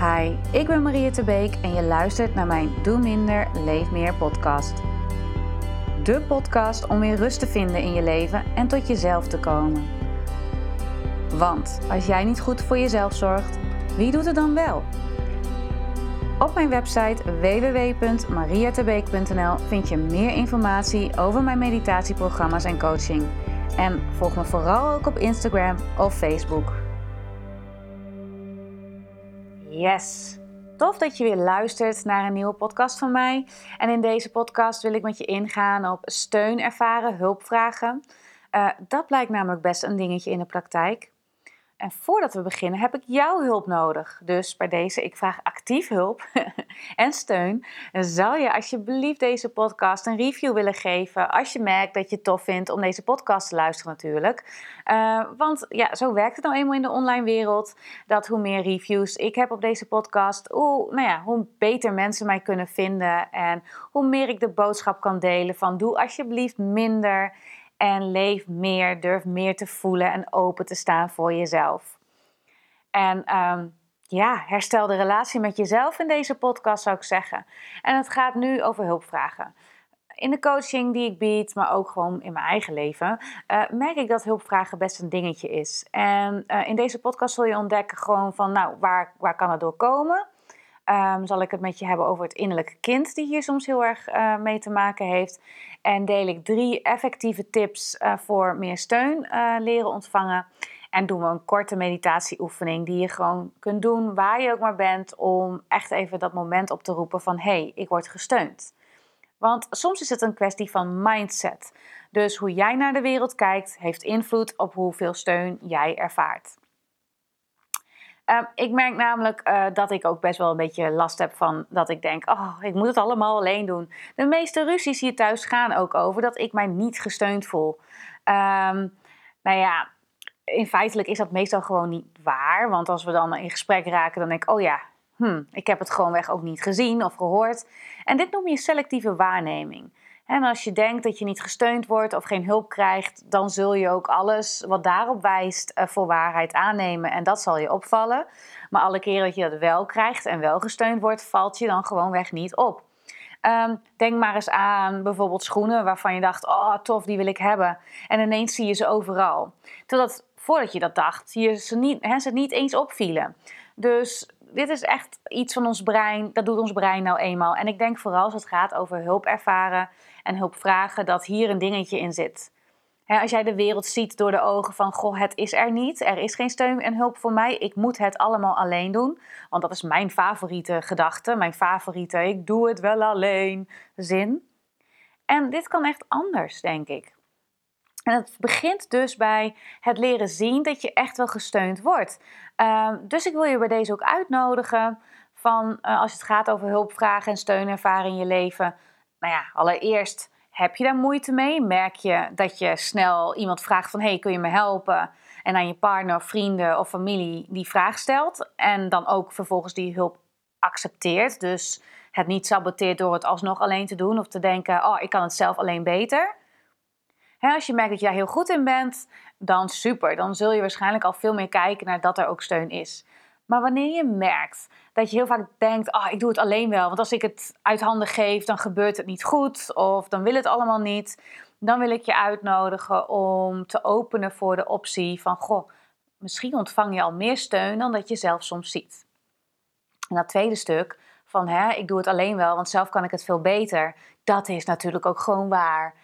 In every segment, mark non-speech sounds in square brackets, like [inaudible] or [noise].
Hi, ik ben Maria Tebeek en je luistert naar mijn Doe Minder, Leef Meer podcast. De podcast om weer rust te vinden in je leven en tot jezelf te komen. Want als jij niet goed voor jezelf zorgt, wie doet het dan wel? Op mijn website www.mariatebeek.nl vind je meer informatie over mijn meditatieprogramma's en coaching. En volg me vooral ook op Instagram of Facebook. Yes! Tof dat je weer luistert naar een nieuwe podcast van mij. En in deze podcast wil ik met je ingaan op steun ervaren, hulpvragen. Uh, dat blijkt namelijk best een dingetje in de praktijk. En voordat we beginnen heb ik jouw hulp nodig. Dus bij deze, ik vraag actief hulp [laughs] en steun. Zal je alsjeblieft deze podcast een review willen geven als je merkt dat je het tof vindt om deze podcast te luisteren natuurlijk. Uh, want ja, zo werkt het nou eenmaal in de online wereld. Dat hoe meer reviews ik heb op deze podcast, hoe, nou ja, hoe beter mensen mij kunnen vinden. En hoe meer ik de boodschap kan delen van doe alsjeblieft minder en leef meer, durf meer te voelen en open te staan voor jezelf. En um, ja, herstel de relatie met jezelf in deze podcast zou ik zeggen. En het gaat nu over hulpvragen. In de coaching die ik bied, maar ook gewoon in mijn eigen leven, uh, merk ik dat hulpvragen best een dingetje is. En uh, in deze podcast zul je ontdekken gewoon van, nou, waar, waar kan het door komen? Um, zal ik het met je hebben over het innerlijke kind, die hier soms heel erg uh, mee te maken heeft. En deel ik drie effectieve tips uh, voor meer steun uh, leren ontvangen. En doen we een korte meditatieoefening die je gewoon kunt doen waar je ook maar bent. Om echt even dat moment op te roepen van hé, hey, ik word gesteund. Want soms is het een kwestie van mindset. Dus hoe jij naar de wereld kijkt, heeft invloed op hoeveel steun jij ervaart. Uh, ik merk namelijk uh, dat ik ook best wel een beetje last heb van dat ik denk: oh, ik moet het allemaal alleen doen. De meeste ruzies hier thuis gaan ook over dat ik mij niet gesteund voel. Um, nou ja, in feitelijk is dat meestal gewoon niet waar. Want als we dan in gesprek raken, dan denk ik: oh ja, hm, ik heb het gewoonweg ook niet gezien of gehoord. En dit noem je selectieve waarneming. En als je denkt dat je niet gesteund wordt of geen hulp krijgt, dan zul je ook alles wat daarop wijst eh, voor waarheid aannemen. En dat zal je opvallen. Maar alle keren dat je dat wel krijgt en wel gesteund wordt, valt je dan gewoonweg niet op. Um, denk maar eens aan bijvoorbeeld schoenen waarvan je dacht: oh tof, die wil ik hebben. En ineens zie je ze overal. Terwijl voordat je dat dacht, je ze niet, hè, ze niet eens opvielen. Dus dit is echt iets van ons brein, dat doet ons brein nou eenmaal. En ik denk vooral als het gaat over hulp ervaren en hulp vragen, dat hier een dingetje in zit. als jij de wereld ziet door de ogen van, goh, het is er niet, er is geen steun en hulp voor mij, ik moet het allemaal alleen doen. Want dat is mijn favoriete gedachte, mijn favoriete, ik doe het wel alleen zin. En dit kan echt anders, denk ik. En het begint dus bij het leren zien dat je echt wel gesteund wordt. Uh, dus ik wil je bij deze ook uitnodigen van uh, als het gaat over hulpvragen en steun ervaren in je leven. Nou ja, allereerst heb je daar moeite mee? Merk je dat je snel iemand vraagt van hey, kun je me helpen? En aan je partner, vrienden of familie die vraag stelt. En dan ook vervolgens die hulp accepteert. Dus het niet saboteert door het alsnog alleen te doen of te denken, oh, ik kan het zelf alleen beter als je merkt dat je daar heel goed in bent, dan super. Dan zul je waarschijnlijk al veel meer kijken naar dat er ook steun is. Maar wanneer je merkt dat je heel vaak denkt: oh, ik doe het alleen wel, want als ik het uit handen geef, dan gebeurt het niet goed of dan wil het allemaal niet. Dan wil ik je uitnodigen om te openen voor de optie van: goh, misschien ontvang je al meer steun dan dat je zelf soms ziet. En dat tweede stuk van hè, ik doe het alleen wel, want zelf kan ik het veel beter. Dat is natuurlijk ook gewoon waar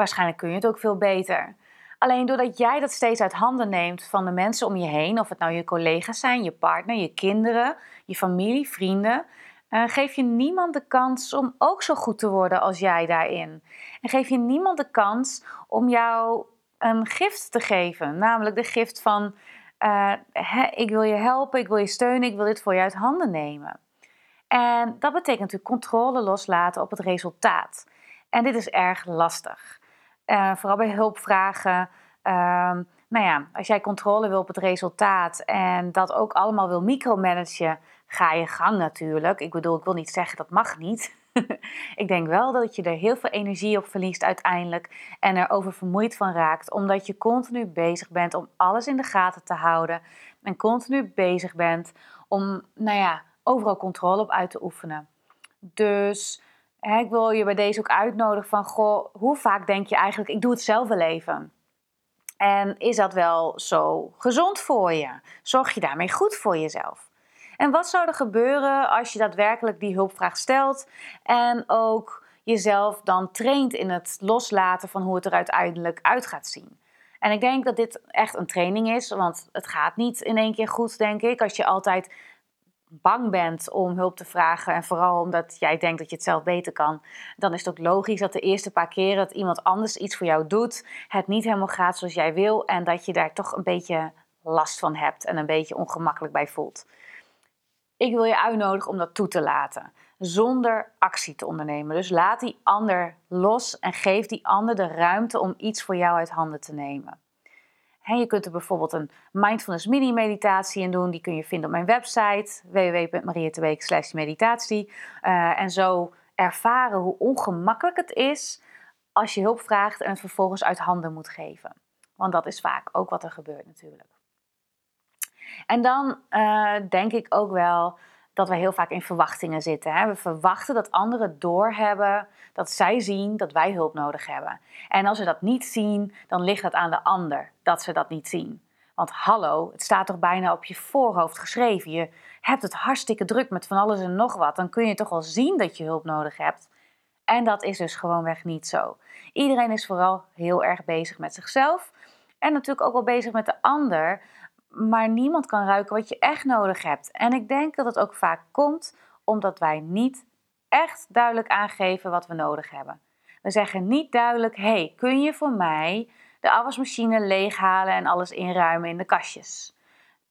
waarschijnlijk kun je het ook veel beter. Alleen doordat jij dat steeds uit handen neemt van de mensen om je heen, of het nou je collega's zijn, je partner, je kinderen, je familie, vrienden, uh, geef je niemand de kans om ook zo goed te worden als jij daarin. En geef je niemand de kans om jou een gift te geven, namelijk de gift van uh, ik wil je helpen, ik wil je steunen, ik wil dit voor je uit handen nemen. En dat betekent natuurlijk controle loslaten op het resultaat. En dit is erg lastig. Uh, vooral bij hulpvragen. Uh, nou ja, als jij controle wil op het resultaat en dat ook allemaal wil micromanagen, ga je gang natuurlijk. Ik bedoel, ik wil niet zeggen dat mag niet. [laughs] ik denk wel dat je er heel veel energie op verliest uiteindelijk en er over vermoeid van raakt, omdat je continu bezig bent om alles in de gaten te houden en continu bezig bent om, nou ja, overal controle op uit te oefenen. Dus ik wil je bij deze ook uitnodigen van, goh, hoe vaak denk je eigenlijk, ik doe het zelf wel even. En is dat wel zo gezond voor je? Zorg je daarmee goed voor jezelf? En wat zou er gebeuren als je daadwerkelijk die hulpvraag stelt en ook jezelf dan traint in het loslaten van hoe het er uiteindelijk uit gaat zien? En ik denk dat dit echt een training is, want het gaat niet in één keer goed, denk ik. Als je altijd bang bent om hulp te vragen en vooral omdat jij denkt dat je het zelf beter kan, dan is het ook logisch dat de eerste paar keren dat iemand anders iets voor jou doet, het niet helemaal gaat zoals jij wil en dat je daar toch een beetje last van hebt en een beetje ongemakkelijk bij voelt. Ik wil je uitnodigen om dat toe te laten, zonder actie te ondernemen. Dus laat die ander los en geef die ander de ruimte om iets voor jou uit handen te nemen. Je kunt er bijvoorbeeld een mindfulness mini meditatie in doen. Die kun je vinden op mijn website www.marietteweek meditatie. Uh, en zo ervaren hoe ongemakkelijk het is als je hulp vraagt en het vervolgens uit handen moet geven. Want dat is vaak ook wat er gebeurt natuurlijk. En dan uh, denk ik ook wel dat we heel vaak in verwachtingen zitten. Hè? We verwachten dat anderen doorhebben, dat zij zien dat wij hulp nodig hebben. En als ze dat niet zien, dan ligt het aan de ander dat ze dat niet zien. Want hallo, het staat toch bijna op je voorhoofd geschreven. Je hebt het hartstikke druk met van alles en nog wat. Dan kun je toch wel zien dat je hulp nodig hebt. En dat is dus gewoonweg niet zo. Iedereen is vooral heel erg bezig met zichzelf. En natuurlijk ook wel bezig met de ander maar niemand kan ruiken wat je echt nodig hebt. En ik denk dat het ook vaak komt omdat wij niet echt duidelijk aangeven wat we nodig hebben. We zeggen niet duidelijk: hey, kun je voor mij de afwasmachine leeghalen en alles inruimen in de kastjes?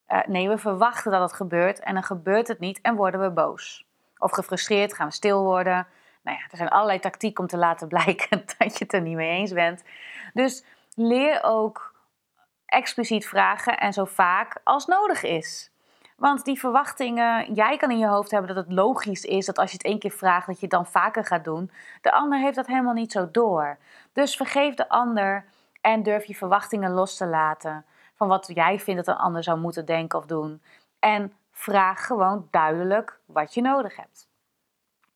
Uh, nee, we verwachten dat het gebeurt en dan gebeurt het niet en worden we boos. Of gefrustreerd, gaan we stil worden. Nou ja, er zijn allerlei tactieken om te [laughs] laten blijken dat je het er niet mee eens bent. Dus leer ook expliciet vragen en zo vaak als nodig is. Want die verwachtingen, jij kan in je hoofd hebben dat het logisch is dat als je het één keer vraagt, dat je het dan vaker gaat doen. De ander heeft dat helemaal niet zo door. Dus vergeef de ander en durf je verwachtingen los te laten van wat jij vindt dat een ander zou moeten denken of doen. En vraag gewoon duidelijk wat je nodig hebt.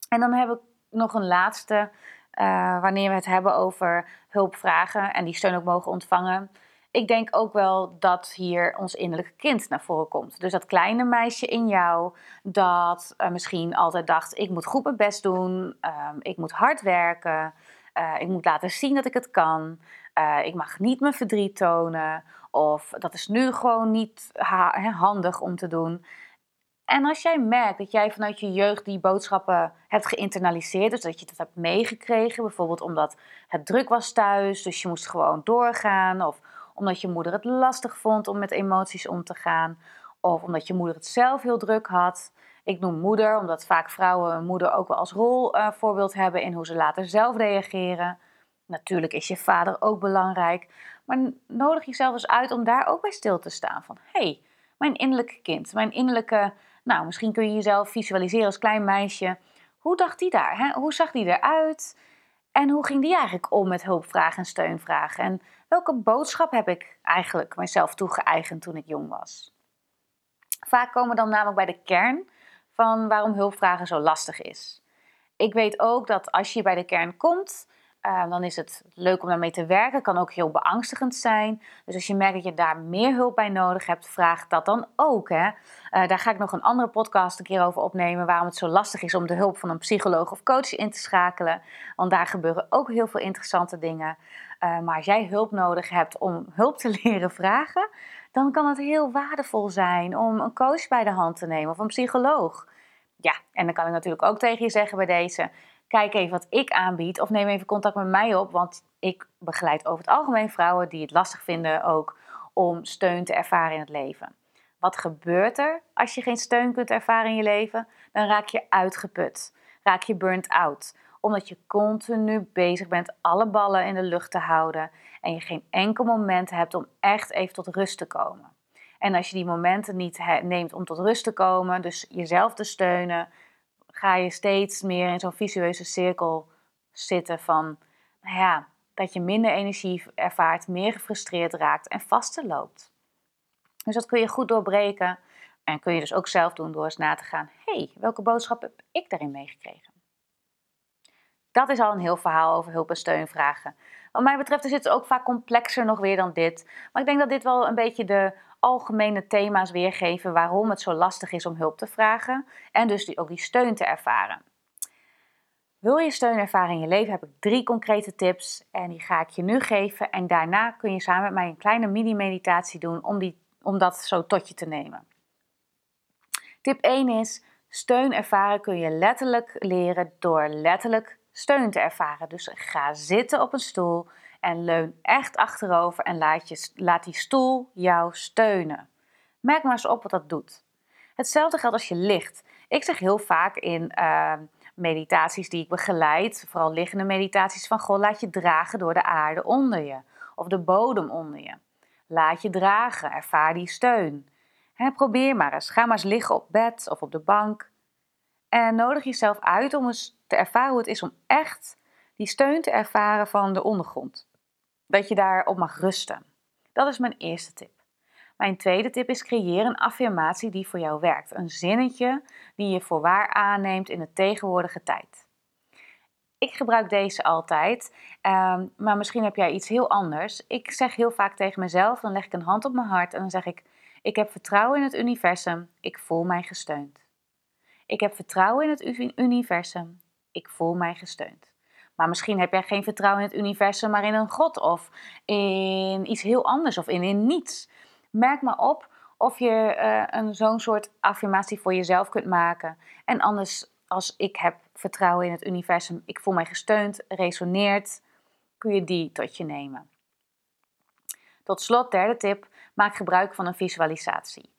En dan heb ik nog een laatste, uh, wanneer we het hebben over hulpvragen en die steun ook mogen ontvangen ik denk ook wel dat hier ons innerlijke kind naar voren komt. Dus dat kleine meisje in jou dat uh, misschien altijd dacht: ik moet goed mijn best doen, um, ik moet hard werken, uh, ik moet laten zien dat ik het kan, uh, ik mag niet mijn verdriet tonen, of dat is nu gewoon niet handig om te doen. En als jij merkt dat jij vanuit je jeugd die boodschappen hebt geïnternaliseerd, dus dat je dat hebt meegekregen, bijvoorbeeld omdat het druk was thuis, dus je moest gewoon doorgaan, of omdat je moeder het lastig vond om met emoties om te gaan. Of omdat je moeder het zelf heel druk had. Ik noem moeder, omdat vaak vrouwen een moeder ook wel als rolvoorbeeld uh, hebben in hoe ze later zelf reageren. Natuurlijk is je vader ook belangrijk. Maar nodig jezelf eens uit om daar ook bij stil te staan. Van hé, hey, mijn innerlijke kind, mijn innerlijke. Nou, misschien kun je jezelf visualiseren als klein meisje. Hoe dacht die daar? Hè? Hoe zag die eruit? En hoe ging die eigenlijk om met hulpvragen en steunvragen? En welke boodschap heb ik eigenlijk mezelf toegeëigend toen ik jong was? Vaak komen we dan namelijk bij de kern van waarom hulpvragen zo lastig is. Ik weet ook dat als je bij de kern komt, uh, dan is het leuk om daarmee te werken. Kan ook heel beangstigend zijn. Dus als je merkt dat je daar meer hulp bij nodig hebt, vraag dat dan ook. Hè? Uh, daar ga ik nog een andere podcast een keer over opnemen. Waarom het zo lastig is om de hulp van een psycholoog of coach in te schakelen. Want daar gebeuren ook heel veel interessante dingen. Uh, maar als jij hulp nodig hebt om hulp te [laughs] leren vragen, dan kan het heel waardevol zijn om een coach bij de hand te nemen of een psycholoog. Ja, en dan kan ik natuurlijk ook tegen je zeggen bij deze kijk even wat ik aanbied of neem even contact met mij op, want ik begeleid over het algemeen vrouwen die het lastig vinden ook om steun te ervaren in het leven. Wat gebeurt er als je geen steun kunt ervaren in je leven? Dan raak je uitgeput, raak je burnt out, omdat je continu bezig bent alle ballen in de lucht te houden en je geen enkel moment hebt om echt even tot rust te komen. En als je die momenten niet neemt om tot rust te komen, dus jezelf te steunen, ga je steeds meer in zo'n visueuze cirkel zitten van, nou ja, dat je minder energie ervaart, meer gefrustreerd raakt en vaster loopt. Dus dat kun je goed doorbreken En kun je dus ook zelf doen door eens na te gaan: hé, hey, welke boodschap heb ik daarin meegekregen? Dat is al een heel verhaal over hulp en steun vragen. Wat mij betreft is het ook vaak complexer nog weer dan dit. Maar ik denk dat dit wel een beetje de algemene thema's weergeven waarom het zo lastig is om hulp te vragen en dus ook die steun te ervaren. Wil je steun ervaren in je leven, heb ik drie concrete tips en die ga ik je nu geven. En daarna kun je samen met mij een kleine mini-meditatie doen om, die, om dat zo tot je te nemen. Tip 1 is: steun ervaren kun je letterlijk leren door letterlijk steun te ervaren. Dus ga zitten op een stoel en leun echt achterover en laat, je, laat die stoel jou steunen. Merk maar eens op wat dat doet. Hetzelfde geldt als je ligt. Ik zeg heel vaak in uh, meditaties die ik begeleid, vooral liggende meditaties, van goh, laat je dragen door de aarde onder je of de bodem onder je. Laat je dragen, ervaar die steun. probeer maar eens. Ga maar eens liggen op bed of op de bank. En nodig jezelf uit om eens te ervaren hoe het is om echt die steun te ervaren van de ondergrond. Dat je daarop mag rusten. Dat is mijn eerste tip. Mijn tweede tip is creëer een affirmatie die voor jou werkt. Een zinnetje die je voor waar aanneemt in de tegenwoordige tijd. Ik gebruik deze altijd, ehm, maar misschien heb jij iets heel anders. Ik zeg heel vaak tegen mezelf, dan leg ik een hand op mijn hart en dan zeg ik: Ik heb vertrouwen in het universum, ik voel mij gesteund. Ik heb vertrouwen in het universum, ik voel mij gesteund. Maar misschien heb jij geen vertrouwen in het universum, maar in een God of in iets heel anders of in, in niets. Merk maar op of je uh, een, zo'n soort affirmatie voor jezelf kunt maken. En anders, als ik heb vertrouwen in het universum, ik voel mij gesteund, resoneert, kun je die tot je nemen. Tot slot, derde tip, maak gebruik van een visualisatie.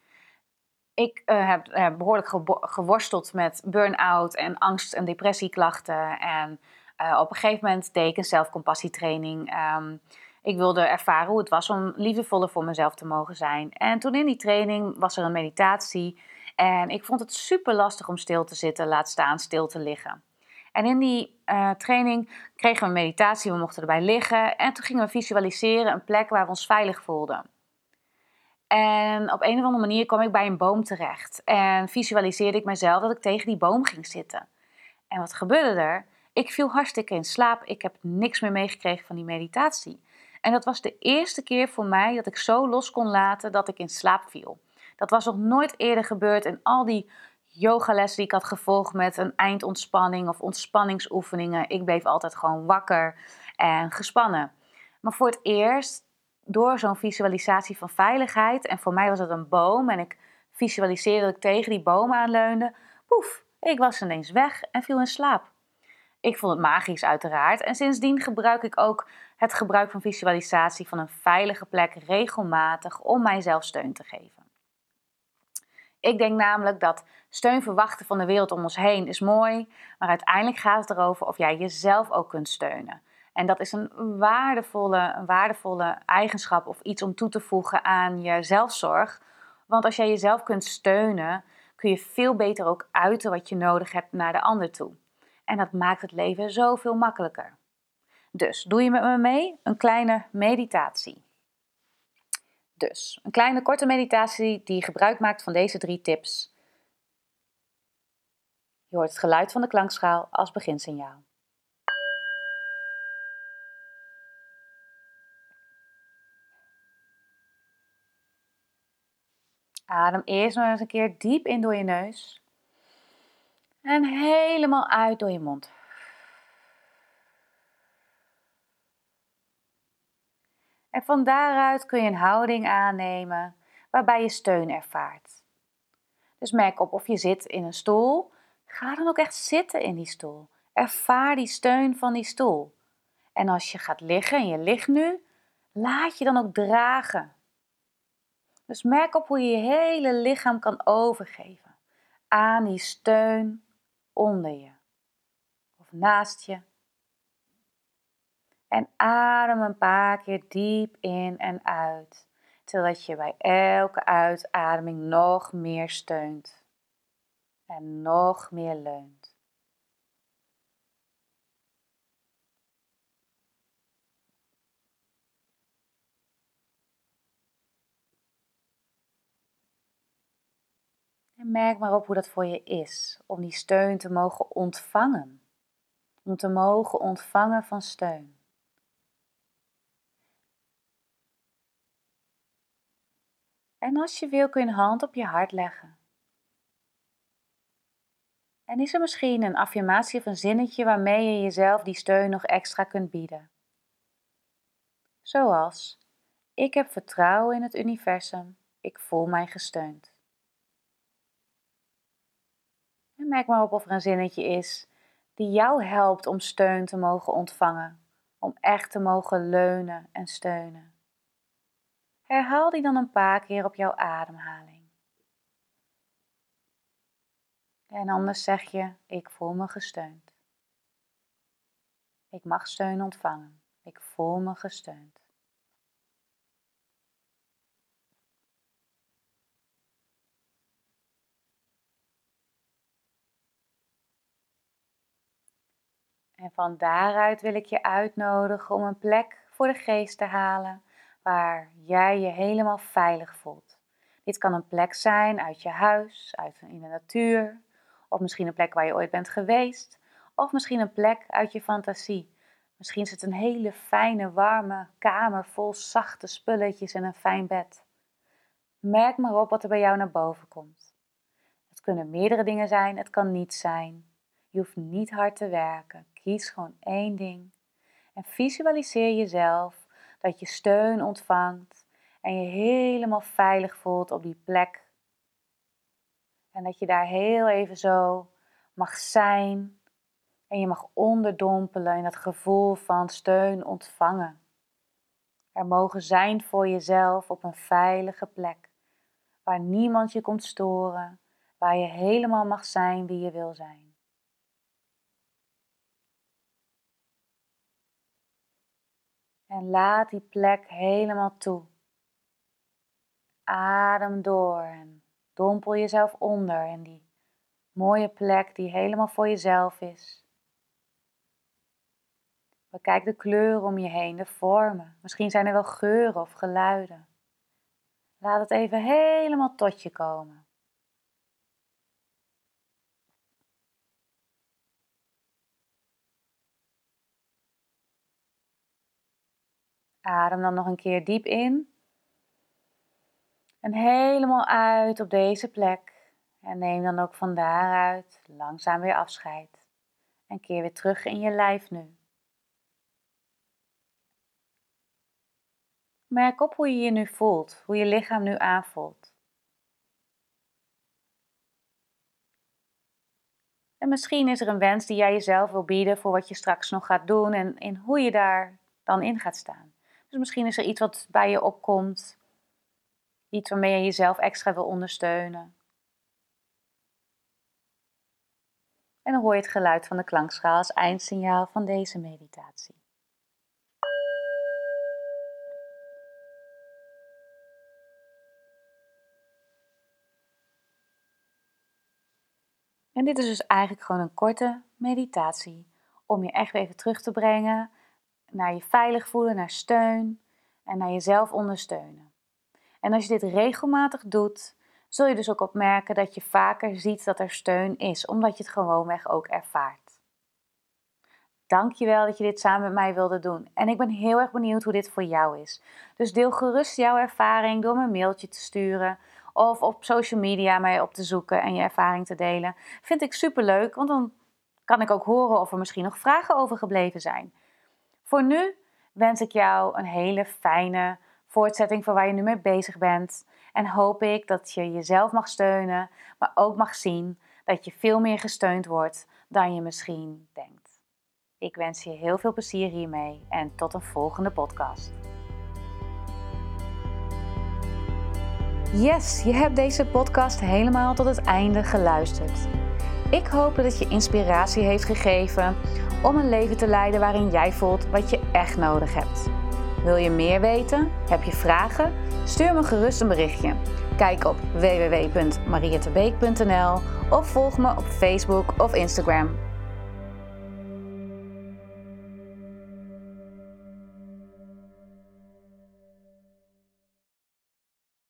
Ik uh, heb uh, behoorlijk geworsteld met burn-out en angst- en depressieklachten. En uh, op een gegeven moment deed ik een zelfcompassietraining. Um, ik wilde ervaren hoe het was om liefdevoller voor mezelf te mogen zijn. En toen in die training was er een meditatie. En ik vond het super lastig om stil te zitten, laat staan stil te liggen. En in die uh, training kregen we een meditatie, we mochten erbij liggen. En toen gingen we visualiseren een plek waar we ons veilig voelden. En op een of andere manier kwam ik bij een boom terecht. En visualiseerde ik mezelf dat ik tegen die boom ging zitten. En wat gebeurde er? Ik viel hartstikke in slaap. Ik heb niks meer meegekregen van die meditatie. En dat was de eerste keer voor mij dat ik zo los kon laten dat ik in slaap viel. Dat was nog nooit eerder gebeurd in al die yogalessen die ik had gevolgd met een eindontspanning of ontspanningsoefeningen. Ik bleef altijd gewoon wakker en gespannen. Maar voor het eerst, door zo'n visualisatie van veiligheid, en voor mij was het een boom en ik visualiseerde dat ik tegen die boom aanleunde, poef, ik was ineens weg en viel in slaap. Ik vond het magisch uiteraard. En sindsdien gebruik ik ook het gebruik van visualisatie van een veilige plek regelmatig om mijzelf steun te geven. Ik denk namelijk dat steun verwachten van de wereld om ons heen is mooi, maar uiteindelijk gaat het erover of jij jezelf ook kunt steunen. En dat is een waardevolle, een waardevolle eigenschap of iets om toe te voegen aan je zelfzorg. Want als jij jezelf kunt steunen, kun je veel beter ook uiten wat je nodig hebt naar de ander toe. En dat maakt het leven zoveel makkelijker. Dus doe je met me mee een kleine meditatie. Dus een kleine korte meditatie die gebruik maakt van deze drie tips. Je hoort het geluid van de klankschaal als beginsignaal. Adem eerst nog eens een keer diep in door je neus. En helemaal uit door je mond. En van daaruit kun je een houding aannemen waarbij je steun ervaart. Dus merk op of je zit in een stoel. Ga dan ook echt zitten in die stoel. Ervaar die steun van die stoel. En als je gaat liggen en je ligt nu, laat je dan ook dragen. Dus merk op hoe je je hele lichaam kan overgeven aan die steun onder je of naast je. En adem een paar keer diep in en uit, zodat je bij elke uitademing nog meer steunt en nog meer leunt. Merk maar op hoe dat voor je is om die steun te mogen ontvangen. Om te mogen ontvangen van steun. En als je wil kun je een hand op je hart leggen. En is er misschien een affirmatie of een zinnetje waarmee je jezelf die steun nog extra kunt bieden? Zoals: Ik heb vertrouwen in het universum, ik voel mij gesteund. Merk maar op of er een zinnetje is die jou helpt om steun te mogen ontvangen, om echt te mogen leunen en steunen. Herhaal die dan een paar keer op jouw ademhaling. En anders zeg je: Ik voel me gesteund. Ik mag steun ontvangen. Ik voel me gesteund. En van daaruit wil ik je uitnodigen om een plek voor de geest te halen waar jij je helemaal veilig voelt. Dit kan een plek zijn uit je huis, uit in de natuur, of misschien een plek waar je ooit bent geweest, of misschien een plek uit je fantasie. Misschien is het een hele fijne, warme kamer vol zachte spulletjes en een fijn bed. Merk maar op wat er bij jou naar boven komt. Het kunnen meerdere dingen zijn, het kan niets zijn. Je hoeft niet hard te werken. Kies gewoon één ding. En visualiseer jezelf dat je steun ontvangt en je helemaal veilig voelt op die plek. En dat je daar heel even zo mag zijn en je mag onderdompelen in dat gevoel van steun ontvangen. Er mogen zijn voor jezelf op een veilige plek, waar niemand je komt storen, waar je helemaal mag zijn wie je wil zijn. En laat die plek helemaal toe. Adem door en dompel jezelf onder in die mooie plek die helemaal voor jezelf is. Bekijk de kleuren om je heen, de vormen. Misschien zijn er wel geuren of geluiden. Laat het even helemaal tot je komen. Adem dan nog een keer diep in. En helemaal uit op deze plek. En neem dan ook van daaruit langzaam weer afscheid. En keer weer terug in je lijf nu. Merk op hoe je je nu voelt, hoe je lichaam nu aanvoelt. En misschien is er een wens die jij jezelf wil bieden voor wat je straks nog gaat doen en in hoe je daar dan in gaat staan. Dus misschien is er iets wat bij je opkomt, iets waarmee je jezelf extra wil ondersteunen. En dan hoor je het geluid van de klankschaal als eindsignaal van deze meditatie. En dit is dus eigenlijk gewoon een korte meditatie om je echt even terug te brengen naar je veilig voelen, naar steun en naar jezelf ondersteunen. En als je dit regelmatig doet, zul je dus ook opmerken dat je vaker ziet dat er steun is, omdat je het gewoonweg ook ervaart. Dankjewel dat je dit samen met mij wilde doen. En ik ben heel erg benieuwd hoe dit voor jou is. Dus deel gerust jouw ervaring door me een mailtje te sturen of op social media mij op te zoeken en je ervaring te delen. Vind ik super leuk, want dan kan ik ook horen of er misschien nog vragen over gebleven zijn. Voor nu wens ik jou een hele fijne voortzetting van waar je nu mee bezig bent. En hoop ik dat je jezelf mag steunen, maar ook mag zien dat je veel meer gesteund wordt dan je misschien denkt. Ik wens je heel veel plezier hiermee en tot een volgende podcast. Yes, je hebt deze podcast helemaal tot het einde geluisterd. Ik hoop dat het je inspiratie heeft gegeven om een leven te leiden waarin jij voelt wat je echt nodig hebt. Wil je meer weten? Heb je vragen? Stuur me gerust een berichtje. Kijk op www.mariettebeek.nl of volg me op Facebook of Instagram